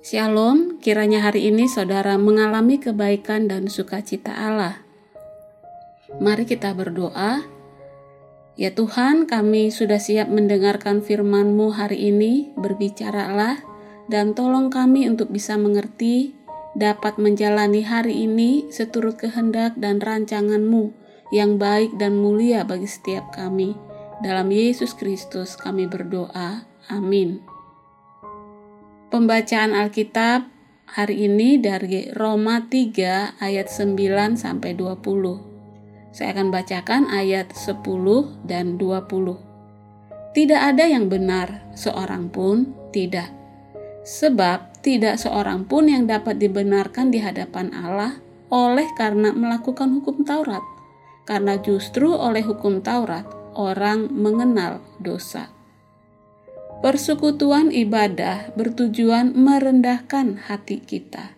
Shalom, kiranya hari ini saudara mengalami kebaikan dan sukacita Allah. Mari kita berdoa. Ya Tuhan, kami sudah siap mendengarkan firman-Mu hari ini, berbicaralah dan tolong kami untuk bisa mengerti, dapat menjalani hari ini seturut kehendak dan rancangan-Mu yang baik dan mulia bagi setiap kami. Dalam Yesus Kristus kami berdoa. Amin. Pembacaan Alkitab hari ini dari Roma 3 ayat 9 sampai 20. Saya akan bacakan ayat 10 dan 20. Tidak ada yang benar, seorang pun tidak. Sebab tidak seorang pun yang dapat dibenarkan di hadapan Allah oleh karena melakukan hukum Taurat. Karena justru oleh hukum Taurat orang mengenal dosa. Persekutuan ibadah bertujuan merendahkan hati kita.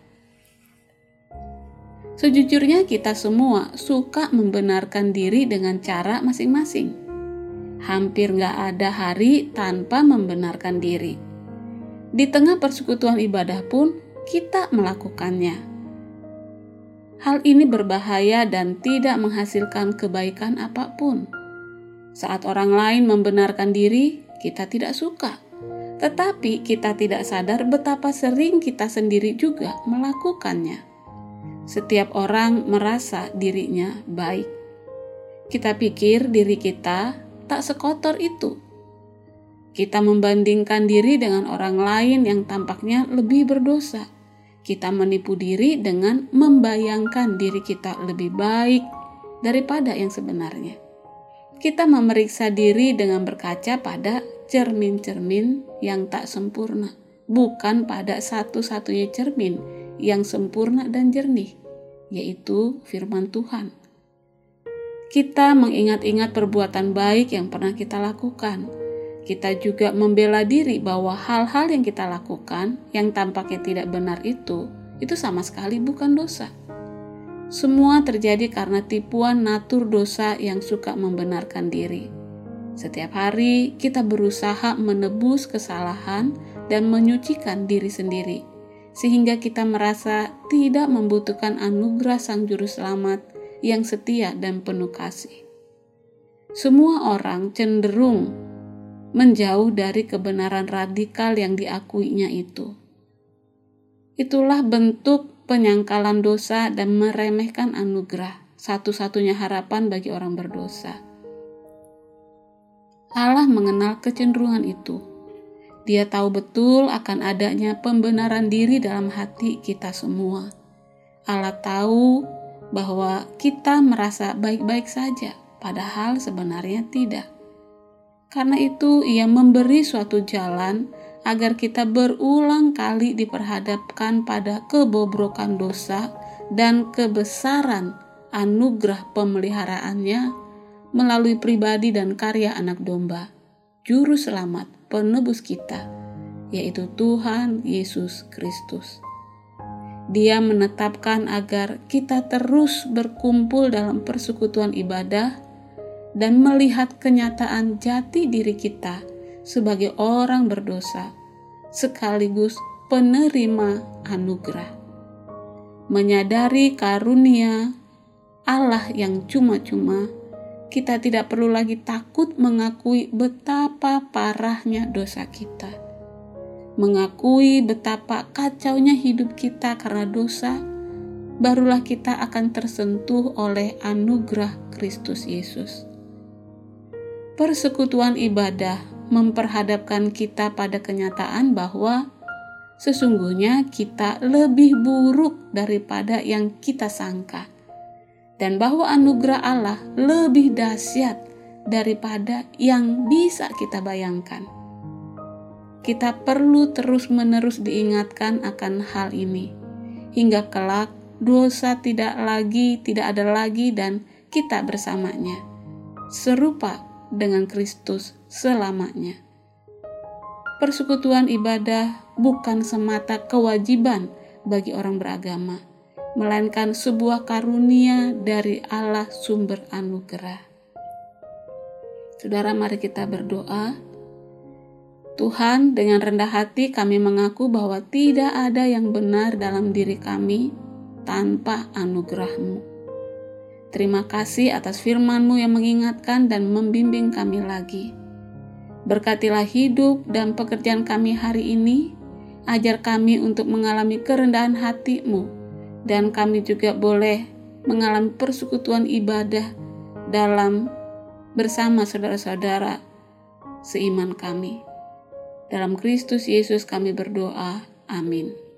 Sejujurnya, kita semua suka membenarkan diri dengan cara masing-masing. Hampir nggak ada hari tanpa membenarkan diri. Di tengah persekutuan ibadah pun, kita melakukannya. Hal ini berbahaya dan tidak menghasilkan kebaikan apa pun. Saat orang lain membenarkan diri, kita tidak suka. Tetapi kita tidak sadar betapa sering kita sendiri juga melakukannya. Setiap orang merasa dirinya baik. Kita pikir diri kita tak sekotor itu. Kita membandingkan diri dengan orang lain yang tampaknya lebih berdosa. Kita menipu diri dengan membayangkan diri kita lebih baik daripada yang sebenarnya kita memeriksa diri dengan berkaca pada cermin-cermin yang tak sempurna, bukan pada satu-satunya cermin yang sempurna dan jernih, yaitu firman Tuhan. Kita mengingat-ingat perbuatan baik yang pernah kita lakukan. Kita juga membela diri bahwa hal-hal yang kita lakukan yang tampaknya tidak benar itu, itu sama sekali bukan dosa semua terjadi karena tipuan natur dosa yang suka membenarkan diri. Setiap hari kita berusaha menebus kesalahan dan menyucikan diri sendiri, sehingga kita merasa tidak membutuhkan anugerah Sang Juru Selamat yang setia dan penuh kasih. Semua orang cenderung menjauh dari kebenaran radikal yang diakuinya itu. Itulah bentuk penyangkalan dosa dan meremehkan anugerah, satu-satunya harapan bagi orang berdosa. Allah mengenal kecenderungan itu. Dia tahu betul akan adanya pembenaran diri dalam hati kita semua. Allah tahu bahwa kita merasa baik-baik saja, padahal sebenarnya tidak. Karena itu, Ia memberi suatu jalan agar kita berulang kali diperhadapkan pada kebobrokan dosa dan kebesaran anugerah pemeliharaannya melalui pribadi dan karya anak domba, juru selamat penebus kita, yaitu Tuhan Yesus Kristus. Dia menetapkan agar kita terus berkumpul dalam persekutuan ibadah dan melihat kenyataan jati diri kita sebagai orang berdosa, sekaligus penerima anugerah. Menyadari karunia Allah yang cuma-cuma, kita tidak perlu lagi takut mengakui betapa parahnya dosa kita. Mengakui betapa kacaunya hidup kita karena dosa, barulah kita akan tersentuh oleh anugerah Kristus Yesus. Persekutuan ibadah memperhadapkan kita pada kenyataan bahwa sesungguhnya kita lebih buruk daripada yang kita sangka, dan bahwa anugerah Allah lebih dahsyat daripada yang bisa kita bayangkan. Kita perlu terus-menerus diingatkan akan hal ini, hingga kelak dosa tidak lagi, tidak ada lagi, dan kita bersamanya, serupa dengan Kristus selamanya. Persekutuan ibadah bukan semata kewajiban bagi orang beragama, melainkan sebuah karunia dari Allah sumber anugerah. Saudara, mari kita berdoa. Tuhan, dengan rendah hati kami mengaku bahwa tidak ada yang benar dalam diri kami tanpa anugerah-Mu. Terima kasih atas firman-Mu yang mengingatkan dan membimbing kami lagi. Berkatilah hidup dan pekerjaan kami hari ini, ajar kami untuk mengalami kerendahan hati-Mu, dan kami juga boleh mengalami persekutuan ibadah dalam bersama saudara-saudara seiman kami. Dalam Kristus Yesus kami berdoa. Amin.